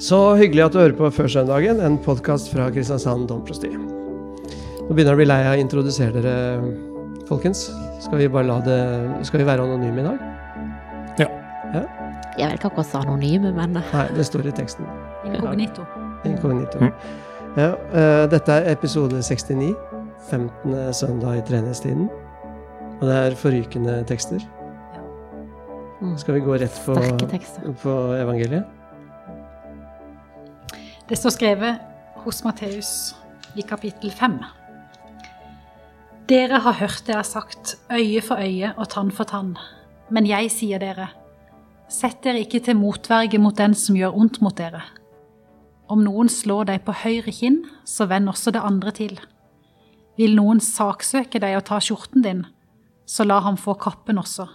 Så hyggelig at du hører på Førsøndagen, en podkast fra Kristiansand domprosti. Nå begynner jeg å bli lei av å introdusere dere, folkens. Skal vi bare la det Skal vi være anonyme i dag? Ja. ja? Jeg vet ikke akkurat anonyme, men Nei, det står i teksten. Inkognito. Inkognito. Mm. Ja, uh, dette er episode 69. 15. søndag i treningstiden. Og det er forrykende tekster. mm, Skal vi gå rett på, på evangeliet? Det står skrevet hos Matteus i kapittel 5. Dere har hørt det er sagt, øye for øye og tann for tann. Men jeg sier dere, sett dere ikke til motverge mot den som gjør ondt mot dere. Om noen slår deg på høyre kinn, så vend også det andre til. Vil noen saksøke deg og ta skjorten din, så la ham få kappen også.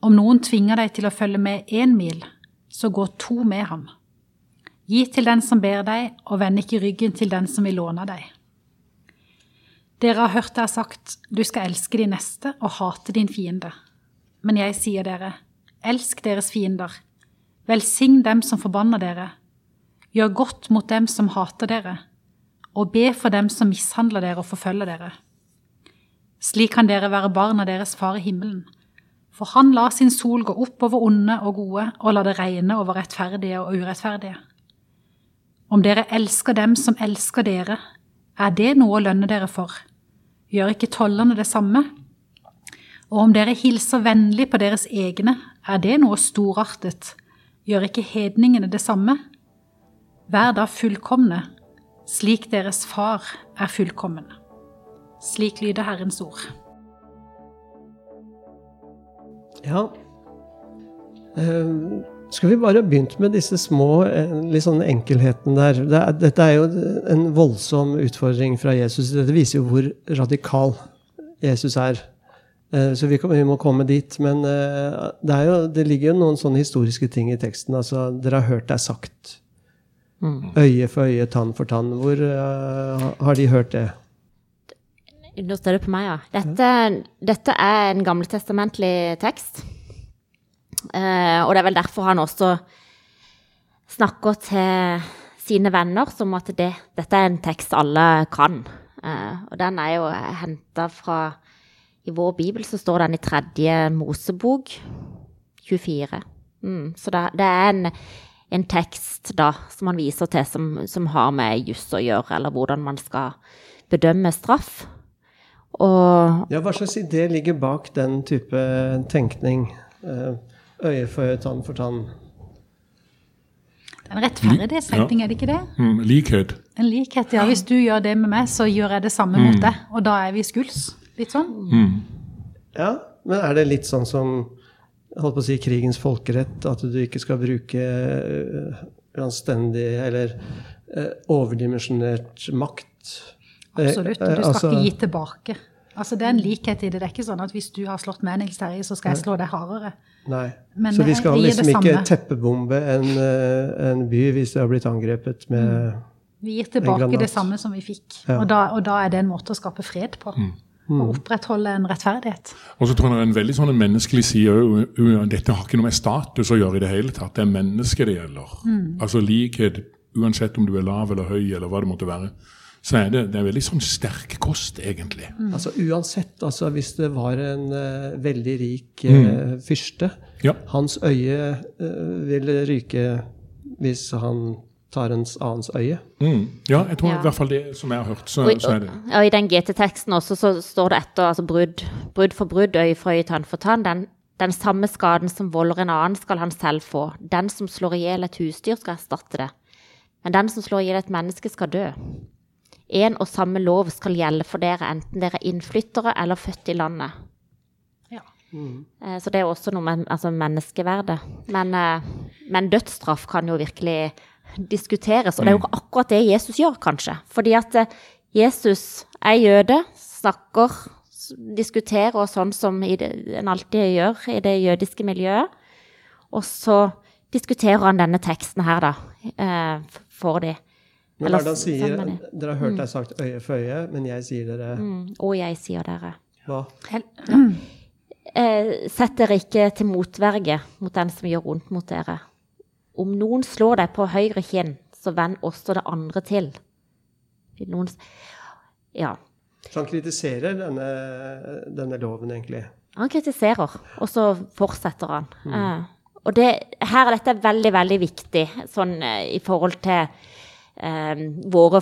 Om noen tvinger deg til å følge med én mil, så gå to med ham. Gi til den som ber deg, og vend ikke ryggen til den som vil låne deg. Dere har hørt det er sagt, du skal elske din neste og hate din fiende. Men jeg sier dere, elsk deres fiender. Velsign dem som forbanner dere. Gjør godt mot dem som hater dere, og be for dem som mishandler dere og forfølger dere. Slik kan dere være barn av deres far i himmelen. For han lar sin sol gå opp over onde og gode, og lar det regne over rettferdige og urettferdige. Om dere elsker dem som elsker dere, er det noe å lønne dere for? Gjør ikke tollerne det samme? Og om dere hilser vennlig på deres egne, er det noe storartet? Gjør ikke hedningene det samme? Vær da fullkomne, slik deres far er fullkommen. Slik lyder Herrens ord. Ja. Eh, skal vi bare begynt med disse små eh, litt sånn enkelhetene der. Det er, dette er jo en voldsom utfordring fra Jesus. Dette viser jo hvor radikal Jesus er. Eh, så vi, vi må komme dit. Men eh, det, er jo, det ligger jo noen sånne historiske ting i teksten. Altså, dere har hørt det er sagt. Mm. Øye for øye, tann for tann. Hvor uh, har de hørt det? Nå står det på meg, ja. Dette, dette er en gammeltestamentlig tekst. Eh, og det er vel derfor han også snakker til sine venner som at det, dette er en tekst alle kan. Eh, og den er jo henta fra I vår bibel så står den i tredje Mosebok 24. Mm, så det, det er en, en tekst da som han viser til som, som har med juss å gjøre, eller hvordan man skal bedømme straff. Og Ja, Hva slags idé ligger bak den type tenkning? Eh, Øye for øye, tann for tann. Det er en rettferdighetstenkning, er det ikke det? Mm, likhet. En likhet, ja. Hvis du gjør det med meg, så gjør jeg det samme mot deg. Og da er vi skuls. Litt sånn. Mm. Ja, men er det litt sånn som holdt på å si krigens folkerett, at du ikke skal bruke eh, uanstendig eller eh, overdimensjonert makt? Eh, Absolutt. eh, Og du skal altså- ikke gi tilbake. Altså, Det er en likhet i det. Det er ikke sånn at hvis du har slått meg, Nils Terje, så skal jeg slå deg hardere. Nei. Men Så vi skal liksom ikke teppebombe en, eh, en by hvis det har blitt angrepet med Vi gir tilbake det samme som vi fikk. Ja. Og, da, og da er det en måte å skape fred på. Mm. Og opprettholde en rettferdighet. Og så tror jeg det er en veldig sånn en menneskelig side òg. Dette har ikke noe med status å gjøre i det hele tatt. Det er mennesket det gjelder. Altså likhet, uansett om du er lav eller høy eller hva det måtte være. Så er det, det er veldig sånn sterk kost, egentlig. Altså uansett, altså hvis det var en uh, veldig rik eh, fyrste, Ja. hans øye uh, vil ryke hvis han tar en annens øye. Mm. Ja, jeg tror Ja. i hvert fall det som jeg har hørt, så, Og, så er det og, og i den GT-teksten også så står det etter altså brudd, brudd for brudd, øye for øye, tann for tann. Den, den samme skaden som volder en annen, skal han selv få. Den som slår i hjel et husdyr, skal erstatte det. Men den som slår i hjel et menneske, skal dø. En og samme lov skal gjelde for dere, enten dere er innflyttere eller født i landet. Ja. Mm. Så det er også noe med altså menneskeverdet. Men, eh, men dødsstraff kan jo virkelig diskuteres, og det er jo akkurat det Jesus gjør, kanskje. Fordi at eh, Jesus er jøde, snakker, diskuterer og sånn som det, en alltid gjør i det jødiske miljøet. Og så diskuterer han denne teksten her, da, eh, for de. Men Eller er han sier? Dere har hørt deg sagt øye for øye, men jeg sier dere Mm, og jeg sier dere. hva? Hel- Eh, sett dere ikke til motverge mot den som gjør vondt mot dere. Om noen slår deg på høyre kinn, så vend også det andre til. Noen, ja. Så han kritiserer denne, denne loven, egentlig. Han kritiserer, og så fortsetter han. Eh, og det, her er dette veldig, veldig viktig sånn, eh, i forhold til våre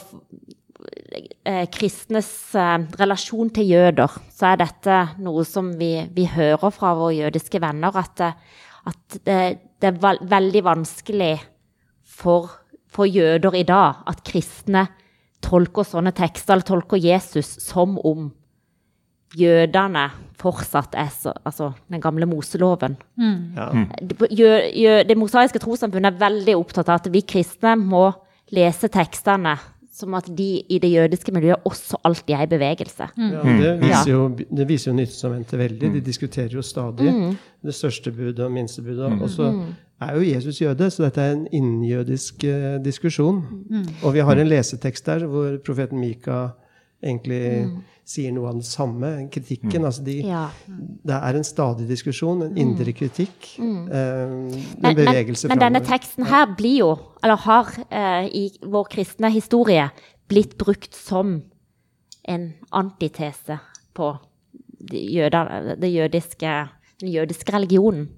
eh, kristnes eh, relasjon til jøder. Så er dette noe som vi, vi hører fra våre jødiske venner, at, eh, at det, det er veldig vanskelig for, for jøder i dag at kristne tolker sånne tekster, eller tolker Jesus som om jødene fortsatt er så, altså den gamle Moseloven. Ja. Det- jø- jø- Det mosaiske trossamfunnet er veldig opptatt av at vi kristne må lese tekstene som at de i det jødiske miljøet også alltid er i bevegelse. Ja, det, viser jo, det viser jo Nyttestamentet veldig. De diskuterer jo stadig det største budet og minste budet. Og så er jo Jesus jøde, så dette er en innenjødisk eh, diskusjon. Og vi har en lesetekst der hvor profeten Mika egentlig sier noe av det samme. Kritikken. altså de, Ja. Det er en stadig diskusjon, en indre kritikk. Eh, en Men, men, bevegelse men denne teksten her blir jo, eller har eh, i vår kristne historie, blitt brukt som en antitese på det, jøder, det jødiske, den jødiske religionen.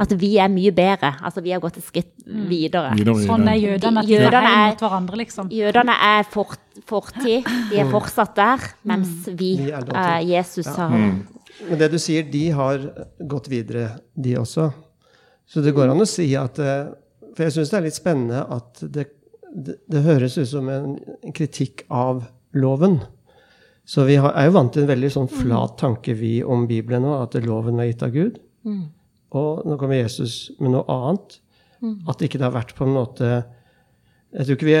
At vi er mye bedre. Altså vi har gått et skritt videre. Videre i Sånn er jødene. Jødene er er- mot hverandre, liksom. Jødene er fort, fortid, de er fortsatt der, mens vi, uh, Jesus, har Men det du sier, de har gått videre, de også. Så det går an å si at eh, For jeg syns det er litt spennende at det, det, det høres ut som en, kritikk av loven. Så vi har, er jo vant til en veldig sånn flat tanke, vi, om Bibelen nå, at loven er gitt av Gud. Og nå kommer Jesus med noe annet. At ikke det har vært på en måte jeg tror ikke vi,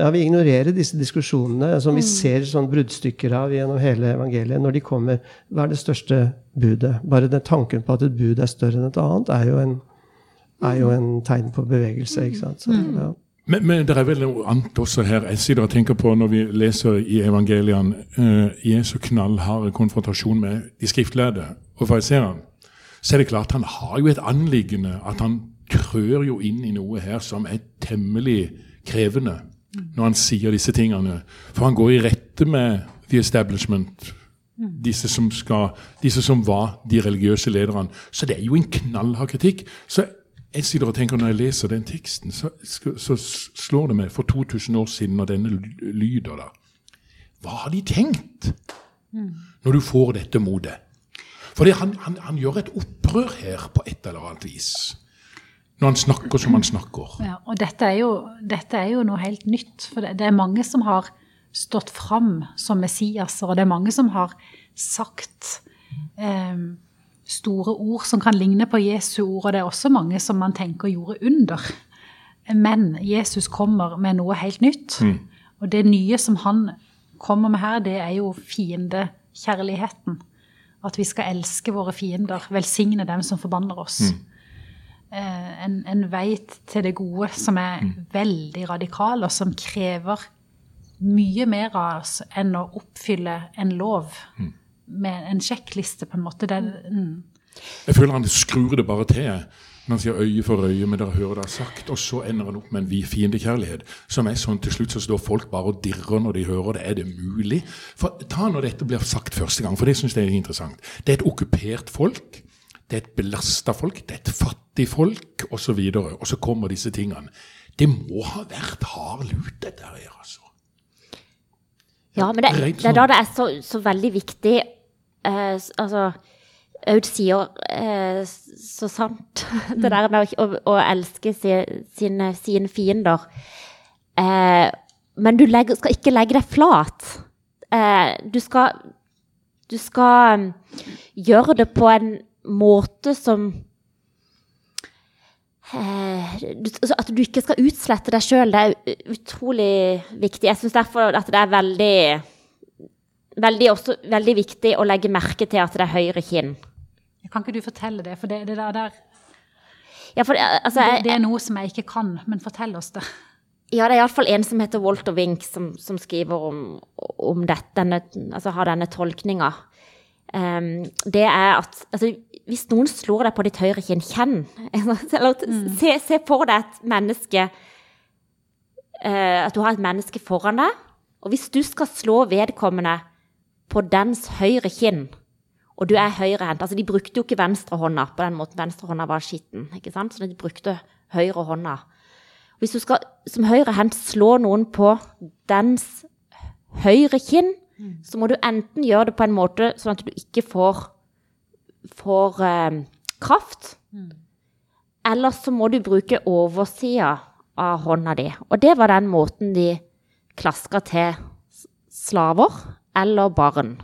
ja, vi ignorerer disse diskusjonene som vi ser sånn bruddstykker av gjennom hele evangeliet. Når de kommer, hva er det største budet? Bare den tanken på at et bud er større enn et annet, er jo en, er jo en tegn på bevegelse. ikke sant? Så, ja. Men, men det er vel noe annet også her. Jeg sitter og tenker på når vi leser i evangeliene uh, Jesu knallharde konfrontasjon med de skriftlærde og fariseerne. Så er det klart han har jo et anliggende at han trør jo inn i noe her som er temmelig krevende når han sier disse tingene. For han går i rette med the establishment. Disse som, skal, disse som var de religiøse lederne. Så det er jo en knallhard kritikk. Så jeg sitter og tenker Når jeg leser den teksten, så, så slår det meg for 2000 år siden, når denne lyder da Hva har de tenkt når du får dette motet? For han, han, han gjør et opprør her på et eller annet vis. Når han snakker som han snakker. Ja, og dette er, jo, dette er jo noe helt nytt. For det, det er mange som har stått fram som Messiaser, og det er mange som har sagt eh, store ord som kan ligne på Jesu ord, og det er også mange som man tenker gjorde under. Men Jesus kommer med noe helt nytt. Og det nye som han kommer med her, det er jo fiendekjærligheten. At vi skal elske våre fiender, velsigne dem som forbanner oss. Eh, en, en vei til det gode som er veldig radikal, og som krever mye mer av oss enn å oppfylle en lov med en sjekkliste, på en måte. Det, mm. Jeg føler han skrur det bare til han sier øye for øye, men dere hører det er sagt. Og så ender han opp med en fiendekjærlighet som er sånn til slutt så står folk bare og dirrer når de hører det. Er det mulig? For Ta når dette blir sagt første gang, for det syns jeg er interessant. Det er et okkupert folk. Det er et belasta folk, det er et fattig folk osv. Og, så og så kommer disse tingene. Det må ha vært hard lut, dette her. altså. Ja, men det, det er da sånn. det er så, så veldig viktig eh, Altså, Aud sier eh, så sant det der med å, å, elske si, sine, sine fiender. Eh, men du legger, skal ikke legge deg flat. Eh, du skal Du skal um, gjøre det på en måte som eh, altså At du ikke skal utslette deg sjøl, det er utrolig viktig. Jeg syns derfor at det er veldig Veldig, også, veldig viktig å legge merke til at det er høyre kinn. Kan ikke du fortelle det? For det, det der, der Ja, for, det- altså, det, jeg, det er noe som jeg ikke kan, men fortell oss det. ja, det er iallfall en som heter Walter Wink, som, som skriver om, om dette, denne, altså har denne tolkninga. Det er at altså, Hvis noen slår deg på ditt høyre kinn, kjenn. Eller, se, se for deg et menneske eh, At du har et menneske foran deg. Og hvis du skal slå vedkommende på dens høyre kinn, og du er høyrehendt altså De brukte jo ikke venstrehånda på den måten. Venstrehånda var skitten. ikke sant? Så de brukte høyrehånda. Hvis du skal som høyrehendt slå noen på dens høyre kinn, så må du enten gjøre det på en måte sånn at du ikke får, får eh, kraft, eller så må du bruke oversida av hånda di. Og det var den måten de klaska til slaver eller barn.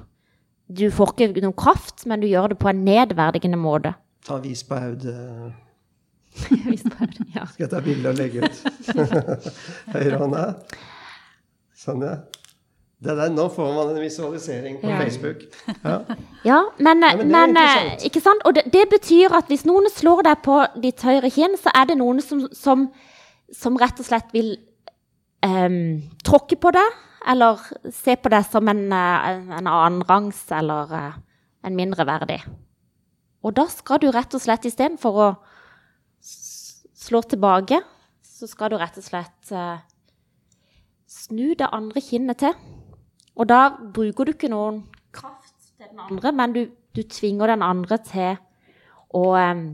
Du får ikke noen kraft, men du gjør det på en nedverdigende måte. Ta vis på Aud. eh, ja. Skal jeg ta bilde og legge ut? Høyrehånda. Sånn, ja. Det der, nå får man en visualisering på Ja. Facebook. Ja. Ja, men, men er men, eh, ikke sant? Og det, det betyr at hvis noen slår deg på ditt høyre kinn, så er det noen som, som, som rett og slett vil um, tråkke på deg, eller se på deg som en, en, en annenrangs eller eh, en mindreverdig. Og da skal du rett og slett istedenfor å slå tilbake, så skal du rett og slett uh, snu det andre kinnet til. Og da bruker du ikke noen kraft til den andre, men du, du tvinger den andre til å um,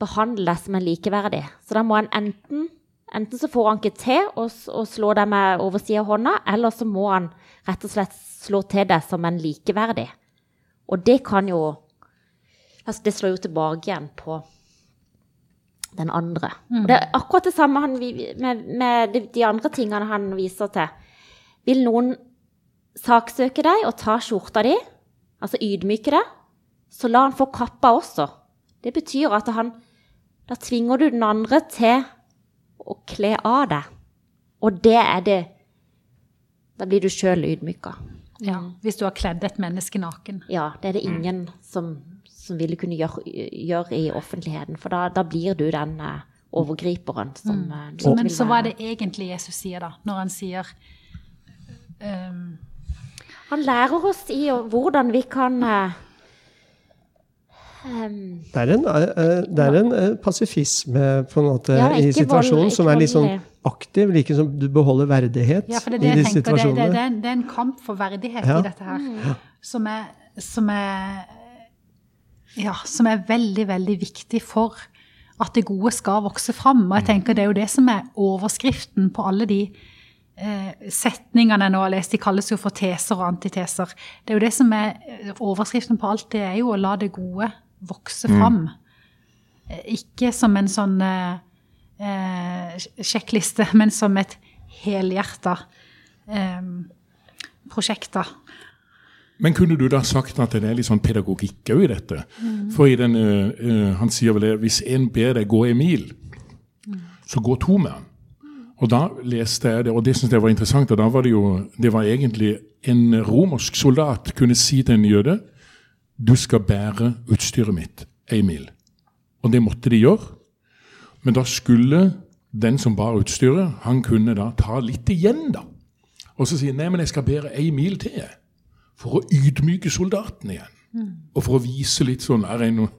behandle deg som en likeverdig. Så da må han enten Enten så får han ikke til å, slå deg med oversida av hånda, eller så må han rett og slett slå til deg som en likeverdig. Og det kan jo altså Det slår jo tilbake igjen på den andre. Og det er akkurat det samme han, med, med de andre tingene han viser til. Vil noen saksøke deg og ta skjorta di, altså ydmyke deg, så la han få kappa også. Det betyr at han Da tvinger du den andre til å kle av deg. Og det er det Da blir du sjøl ydmyka. Ja, hvis du har kledd et menneske naken. Ja, det er det ingen som, som ville kunne gjøre, gjøre i offentligheten. For da, da blir du den eh, overgriperen som mm. du Men vil så hva er det egentlig Jesus sier, da? Når han sier ehm, Han lærer oss i hvordan vi kan uh, Det er en, uh, det er en uh, pasifisme på en måte Ja, i situasjonen vold- som er litt sånn aktiv, like som du beholder verdighet Ja, for det er i det de. Det, det, situasjonene. det, det er en kamp for verdighet Ja. i dette her. Som er, som er Ja, som er veldig, veldig viktig for at det gode skal vokse fram. Og jeg tenker det er jo det som er overskriften på alle de setningene jeg nå har lest. De kalles jo for teser og antiteser. Det er jo det som er eh, overskriften på alt. Det er jo å la det gode vokse fram. Mm. Ikke som en sånn eh, eh, sjekkliste, men som et helhjerta eh, prosjekt. da. Men kunne du da sagt at det er litt sånn pedagogikk òg i dette? For i den, uh, uh, han sier vel det hvis en ber deg gå en mil, så gå to med han. Og da leste jeg det, og det syntes jeg var interessant. og da var Det jo, det var egentlig en romersk soldat kunne si til en jøde du skal bære utstyret mitt ei mil. Og det måtte de gjøre. Men da skulle den som bar utstyret, han kunne da ta litt igjen, da. Og så sier nei, men jeg skal bære ei mil til. for å ydmyke soldaten igjen. Og for å vise litt sånn er jeg noe,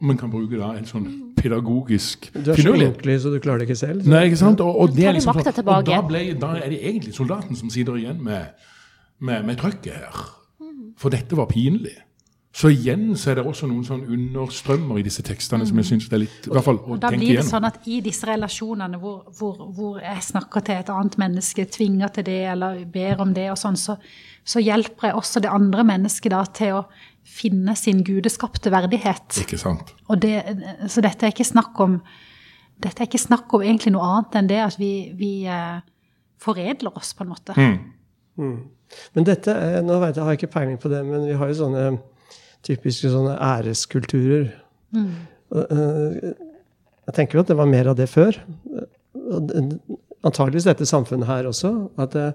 man kan bruke da en sånn pedagogisk Du er så ordentlig, så du klarer det ikke selv. så- Nei, ikke sant? Og, og, det er liksom, sånn- og da, ble, da er det egentlig soldaten som sitter igjen med, med, med trøkket her. For dette var pinlig. Så igjen så er det også noen sånn understrømmer i disse tekstene som jeg syns det er litt i hvert fall å Og da blir det igjennom. sånn at i disse relasjonene hvor, hvor, hvor jeg snakker til et annet menneske, tvinger til det eller ber om det og sånn, så, så hjelper jeg også det andre mennesket da til å finne sin gudeskapte verdighet. Ikke sant? Og det, så dette er ikke snakk om dette er ikke snakk om egentlig noe annet enn det at vi, vi eh, foredler oss, på en måte. Men dette er, nå vet jeg, har jeg ikke peiling på det, men vi har jo sånne typiske sånne æreskulturer. Og, eh, Jeg tenker jo at det var mer av det før. Antageligvis dette samfunnet her også. At det,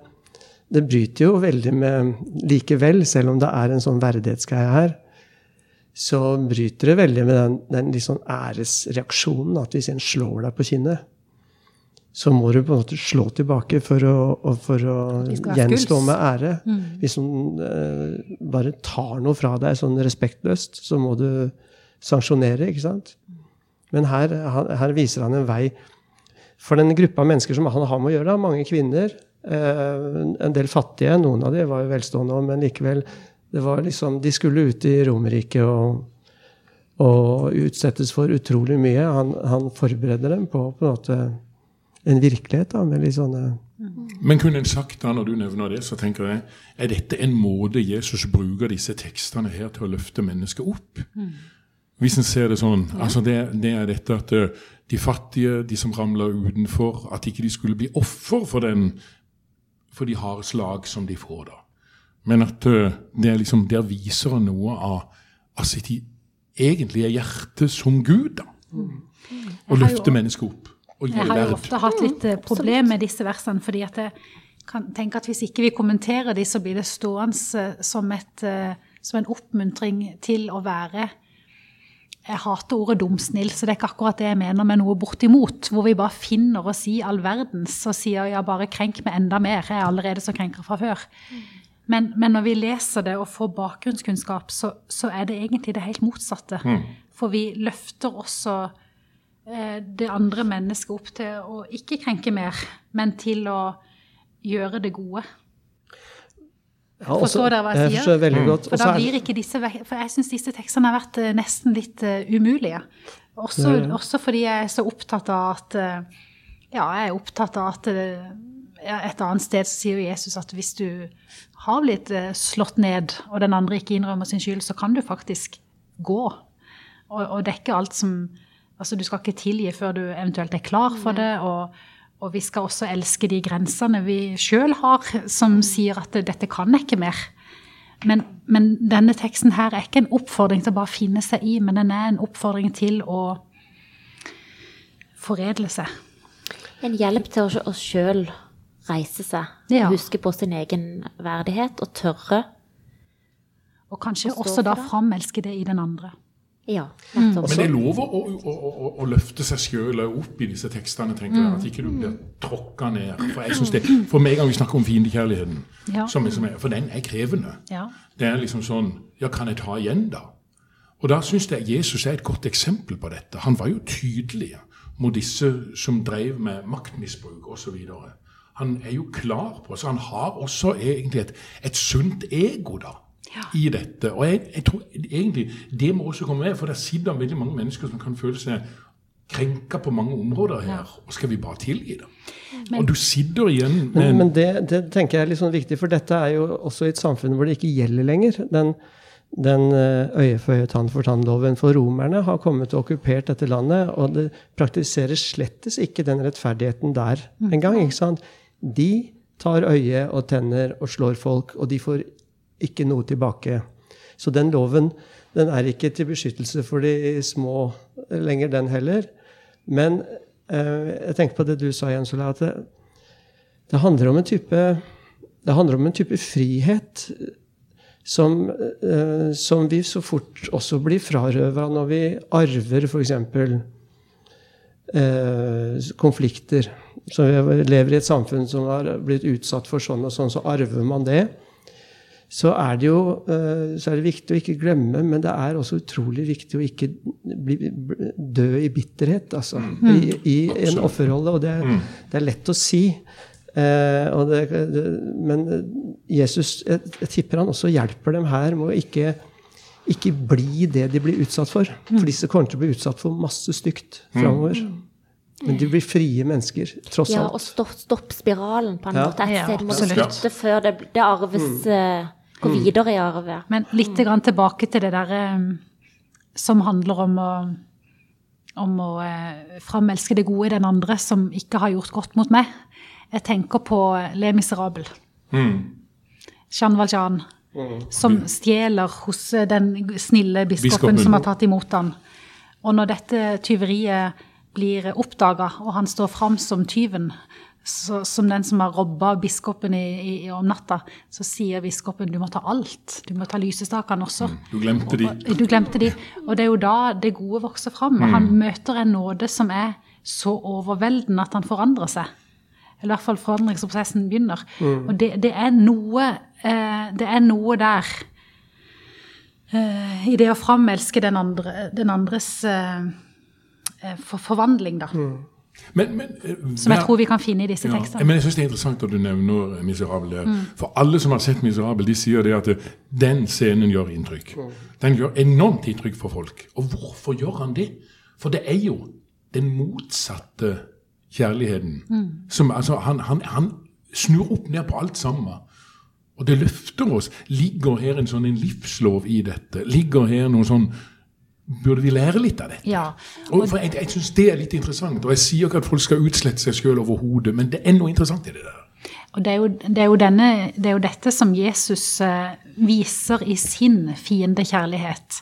det bryter jo veldig med Likevel, selv om det er en sånn verdighetsgreie her, så bryter det veldig med den, den sånn æresreaksjonen. At hvis en slår deg på kinnet, så må du på en måte slå tilbake for å, for å gjenstå med ære. Hvis noen eh, bare tar noe fra deg sånn respektløst, så må du sanksjonere, ikke sant? Men her, her viser han en vei for den gruppa mennesker som han har med å gjøre, mange kvinner, eh, en del fattige, noen av dem var jo velstående, men likevel det var liksom, De skulle ut i Romerike og, og utsettes for utrolig mye. Han, han forbereder dem på, på en måte en virkelighet da, med litt sånne Men kunne en sagt da, når du nevner det, så tenker jeg, er dette en måte Jesus bruker disse tekstene her til å løfte mennesket opp? Hvis en ser det sånn, altså det, det er dette at eh, de fattige, de som ramler utenfor, at ikke de skulle bli offer for den, for de harde slag som de får da. Men at eh, det er liksom, der viser han noe av, av sitt i- egentlige hjerte som Gud da. Og løfte mennesket opp. Og Jeg har jo ofte hatt litt mm, problem med disse versene, fordi at jeg kan tenke at hvis ikke vi kommenterer de, så blir det stående eh, som, et, eh, som en oppmuntring til å være Jeg hater ordet dumsnill, så det er ikke akkurat det jeg mener med noe bortimot. Hvor vi bare finner oss i all verdens og sier ja, bare krenk meg enda mer. Jeg er allerede så krenker fra før. Men, men når vi leser det og får bakgrunnskunnskap, så, så er det egentlig det helt motsatte. For vi løfter også det andre mennesket opp til å ikke krenke mer, men til å gjøre det gode. Ja, også- Forstår dere hva jeg jeg sier? forstår veldig godt. For da blir ikke disse For jeg syns disse tekstene har vært eh, nesten litt eh, umulige. Også, ja, ja. også fordi jeg er så opptatt av at eh, Ja, jeg er opptatt av at eh, Et annet sted sier Jesus at hvis du har blitt eh, slått ned, og den andre ikke innrømmer sin skyld, så kan du faktisk gå. Og, og er alt som Altså, du skal ikke tilgi før du eventuelt er klar for det. og og vi skal også elske de grensene vi sjøl har, som sier at dette kan jeg ikke mer. Men, men denne teksten her er ikke en oppfordring til å bare finne seg i, men den er en oppfordring til å foredle seg. En hjelp til å, sjøl reise seg, Ja. huske på sin egen verdighet og tørre. Og kanskje også da framelske det i den andre. Ja, nettopp. Men det er lov å, å, å, å, løfte seg sjøl opp i disse tekstene, tenker jeg. At ikke du blir tråkka ned. For jeg synes det, for med en gang vi snakker om fiendekjærligheten, Ja. som som er, for den er krevende. Ja. Det er liksom sånn Ja, kan jeg ta igjen, da? Og da syns jeg Jesus er et godt eksempel på dette. Han var jo tydelig mot disse som drev med maktmisbruk osv. Han er jo klar på Så han har også egentlig et, et sunt ego, da. I dette. Og jeg, jeg tror egentlig det må også komme med, for der sitter veldig mange mennesker som kan føle seg krenka på mange områder her. Og skal vi bare tilgi det? og du sitter igjen med Men, men det, det tenker jeg er litt sånn viktig, for dette er jo også i et samfunn hvor det ikke gjelder lenger. Den, den eh, øye for øye, tann for tann-loven for romerne har kommet og okkupert dette landet, og det praktiseres slettes ikke den rettferdigheten der engang. ikke sant? De tar øye og tenner og slår folk, og de får ikke noe tilbake. Så den loven den er ikke til beskyttelse for de små lenger, den heller. Men eh, jeg tenker på det du sa, Jens Ola, at det, det handler om en type det handler om en type frihet som, eh, som vi så fort også blir frarøva når vi arver f.eks. Eh, konflikter. Så vi lever i et samfunn som har blitt utsatt for sånn og sånn, så arver man det. Så er det jo eh, så er det viktig å ikke glemme, men det er også utrolig viktig å ikke bli, dø i bitterhet, altså. I, i en offerrolle. Og det, det er lett å si. Eh, og det, det, men Jesus jeg, jeg tipper han også hjelper dem her med å ikke, ikke bli det de blir utsatt for. For disse kommer til å bli utsatt for masse stygt framover. Men de blir frie mennesker, tross Ja, og stopp, stopp spiralen på en Ja. måte. Et Ja, sted må det slutte før det, det arves eh, Går videre i arvet. Men litt grann tilbake til det derre som handler om å, om å eh, framelske det gode i den andre som ikke har gjort godt mot meg. Jeg tenker på Le Miserable. Jean Valjean. Som stjeler hos eh, den snille biskopen, Biskopen. som har tatt imot han. Og når dette tyveriet blir oppdaga, og han står fram som tyven, så, som den som har robba biskopen i, i, om natta, så sier biskopen du må ta alt. Du må ta lysestakene også. Du glemte de. Og- Du glemte de. Og det er jo da det gode vokser fram. Og han møter en nåde som er så overveldende at han forandrer seg. Eller i hvert fall forandringsprosessen begynner. Og det, det, er noe, eh, det er noe der eh, i det å framelske den, andre, den andres eh, eh, for, forvandling, da. Men, men, eh, Som jeg tror vi kan finne i disse Ja, tekstene. men jeg synes det er interessant at du nevner Miserabel. Mm. For alle som har sett Miserabel, de sier det at eh, den scenen gjør inntrykk. Den gjør enormt inntrykk for folk. Og hvorfor gjør han det? For det er jo den motsatte kjærligheten. Mm. Som, altså, han, han, han snur opp ned på alt sammen. Og det løfter oss. Ligger her en sånn en livslov i dette? Ligger her noe sånn Burde vi lære litt av dette? Ja. Og for jeg, jeg syns det er litt interessant. Og jeg sier ikke at folk skal utslette seg sjøl overhodet, men det er noe interessant i det der. Og det er, jo, det, er denne, det er jo dette som Jesus eh, viser i sin fiendekjærlighet.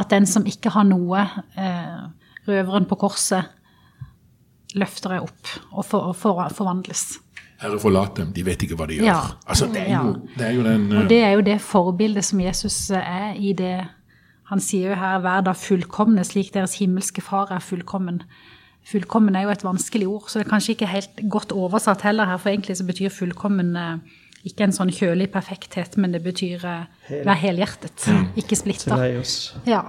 At den som ikke har noe, eh, røveren på korset, løfter jeg opp og, for, og for, forvandles. Herre, forlat dem, de vet ikke hva de gjør. Ja. Altså, det er, jo, det er jo den eh, Og det er jo det forbildet som Jesus eh, er i det Han sier jo her 'vær da fullkomne slik deres himmelske far er fullkommen'. Fullkommen er jo et vanskelig ord, så det er kanskje ikke helt godt oversatt heller her, for egentlig så betyr fullkommen eh, ikke en sånn kjølig perfekthet, men det betyr Hel. være helhjertet, ikke splitta. Ja.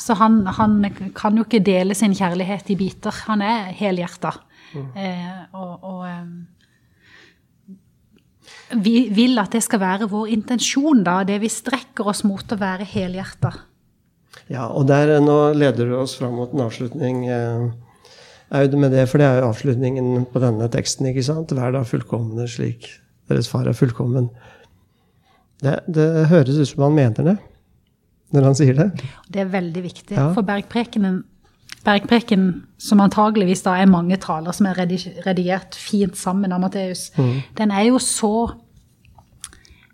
Så han, han kan jo ikke dele sin kjærlighet i biter. Han er helhjerta. Eh, og og eh, vi vil at det skal være vår intensjon, da. Det vi strekker oss mot å være helhjerta. Ja, og der, eh, nå leder du oss fram mot en avslutning. eh, Aud, med det, for det er jo avslutningen på denne teksten. ikke sant? Vær da fullkomne slik deres far er fullkommen. Det, det høres ut som han mener det når han sier det. Det er veldig viktig. Ja. For bergprekenen, bergpreken, som antageligvis da er mange taler som er redigert fint sammen av Matteus, den er jo så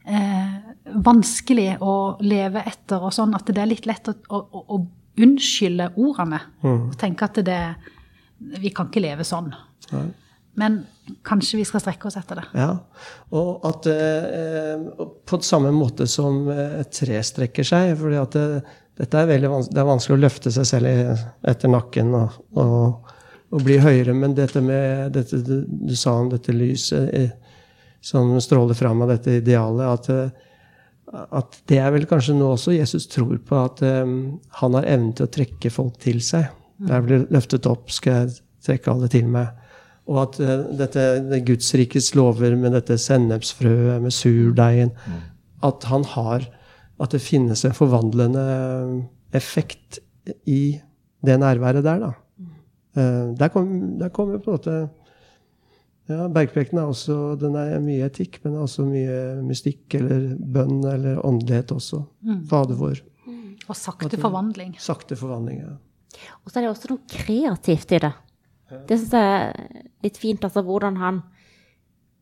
eh, vanskelig å leve etter og sånn at det er litt lett å, å, å, unnskylde ordene. Og tenke at det Vi kan ikke leve sånn. Men kanskje vi skal strekke oss etter det. Ja, Og at eh, på samme måte som eh, et tre strekker seg. fordi at det, dette er veldig vans det er vanskelig å løfte seg selv i, etter nakken og, og, og bli høyere. Men dette med dette du, du sa om dette lyset eh, som stråler fram av dette idealet, at, eh, at det er vel kanskje noe også Jesus tror på, at um, han har evnen til å trekke folk til seg. Jeg blir løftet opp, skal jeg trekke alle til meg. Og at uh, dette det Gudsrikets lover med dette sennepsfrøet, med surdeigen At han har At det finnes en forvandlende effekt i det nærværet der, da. Uh, Der kommer kom på en måte ja, Bergprekenen er også den er mye etikk, men det er også mye mystikk eller bønn eller åndelighet også. Fader vår. Og sakte forvandling. Sakte forvandling. Ja. Og så er det også noe kreativt i det. Det syns jeg er litt fint, altså hvordan han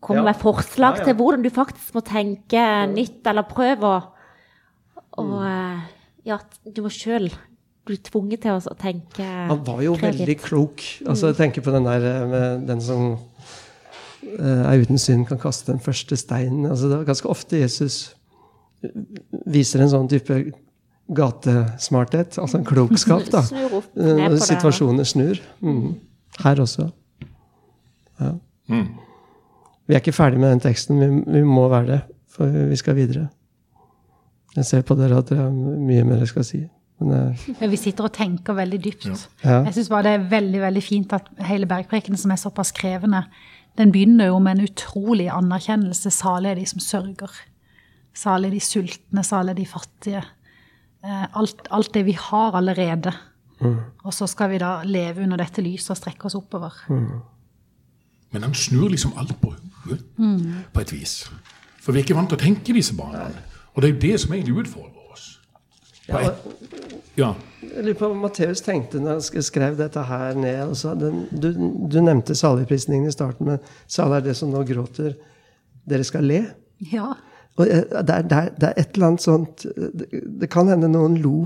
kommer Ja. med forslag Ja, ja. til hvordan du faktisk må tenke nytt, eller prøve å Og mm. ja, du må sjøl bli tvunget til å tenke Han var jo kreativt. veldig klok. Altså, jeg tenker på den der eh, med den som eh, er uten synd, kan kaste den første steinen. Altså, det er ganske ofte Jesus viser en sånn type gatesmarthet, altså en klokskap, da. Snur opp Eh, ned på Når situasjoner snur. Mm. Her også. Ja. Mm. Vi er ikke ferdig med den teksten, vi, vi må være det, for vi skal videre. Jeg ser på dere at dere har mye mer dere skal si. Men eh, Men vi sitter og tenker veldig dypt. Ja. Jeg syns bare det er veldig veldig fint at hele bergprekenen, som er såpass krevende, den begynner jo med en utrolig anerkjennelse. Salig er de som sørger. Salig er de sultne, salig er de fattige. Eh, Alt, alt det vi har allerede. Og så skal vi da leve under dette lyset og strekke oss oppover. Men han snur liksom alt på hodet, på et vis. For vi er ikke vant til å tenke i disse barna. Og det er jo det som egentlig utfordringen. Ja, ja. Jeg lurer på hva Matteus tenkte når han skrev dette her ned. Altså, den, du, du nevnte saligprisningen i starten, men salig er det som nå gråter. Dere skal le. Ja. Og eh, det er, det, er, det er et eller annet sånt Det, det kan hende noen lo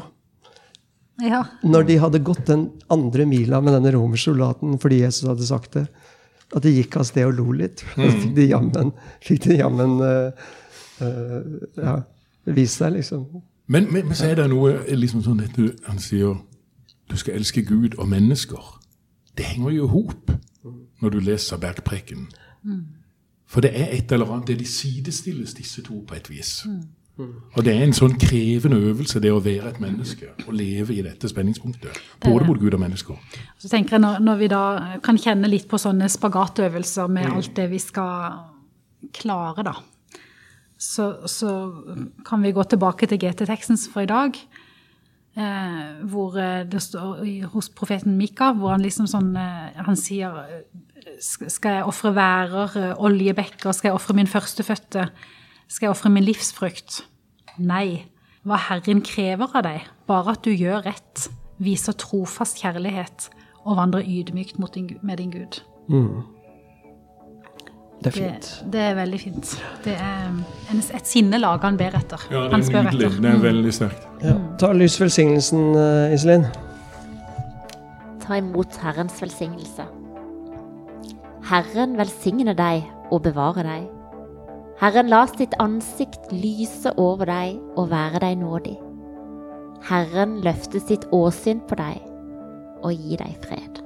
ja. når de hadde gått den andre mila med denne romersoldaten fordi Jesus hadde sagt det. At de gikk av sted og lo litt. Mm. fikk de jammen, fikk de jammen uh, uh, ja, vist seg, liksom. Men, men, men så er det noe liksom sånn at du, han sier du skal elske Gud og mennesker. det henger jo i hop når du leser Bergpreken. For det er et eller annet det de sidestilles, disse to, på et vis. Og det er en sånn krevende øvelse, det å være et menneske. Å leve i dette spenningspunktet. Både mot Gud og mennesker. Så tenker jeg når, når vi da kan kjenne litt på sånne spagatøvelser med alt det vi skal klare, da, så, så kan vi gå tilbake til GT-teksten for i dag. Eh, hvor eh, det står hos profeten Mika, hvor han liksom sånn eh, Han sier Skal jeg ofre værer, eh, oljebekker, skal jeg ofre min førstefødte? Skal jeg ofre min livsfrukt? Nei. Hva Herren krever av deg, bare at du gjør rett, viser trofast kjærlighet og vandrer ydmykt din, med din Gud. Det er fint. det er veldig fint. Det er en, et sinnelag han ber etter. Ja, det han er spør nydelig. etter. Det er veldig sterkt. Ja. Ta lys velsignelsen, eh, Iselin. Ta imot Herrens velsignelse. Herren velsigne deg og bevare deg. Herren la sitt ansikt lyse over deg og være deg nådig. Herren løfte sitt åsyn på deg og gi deg fred.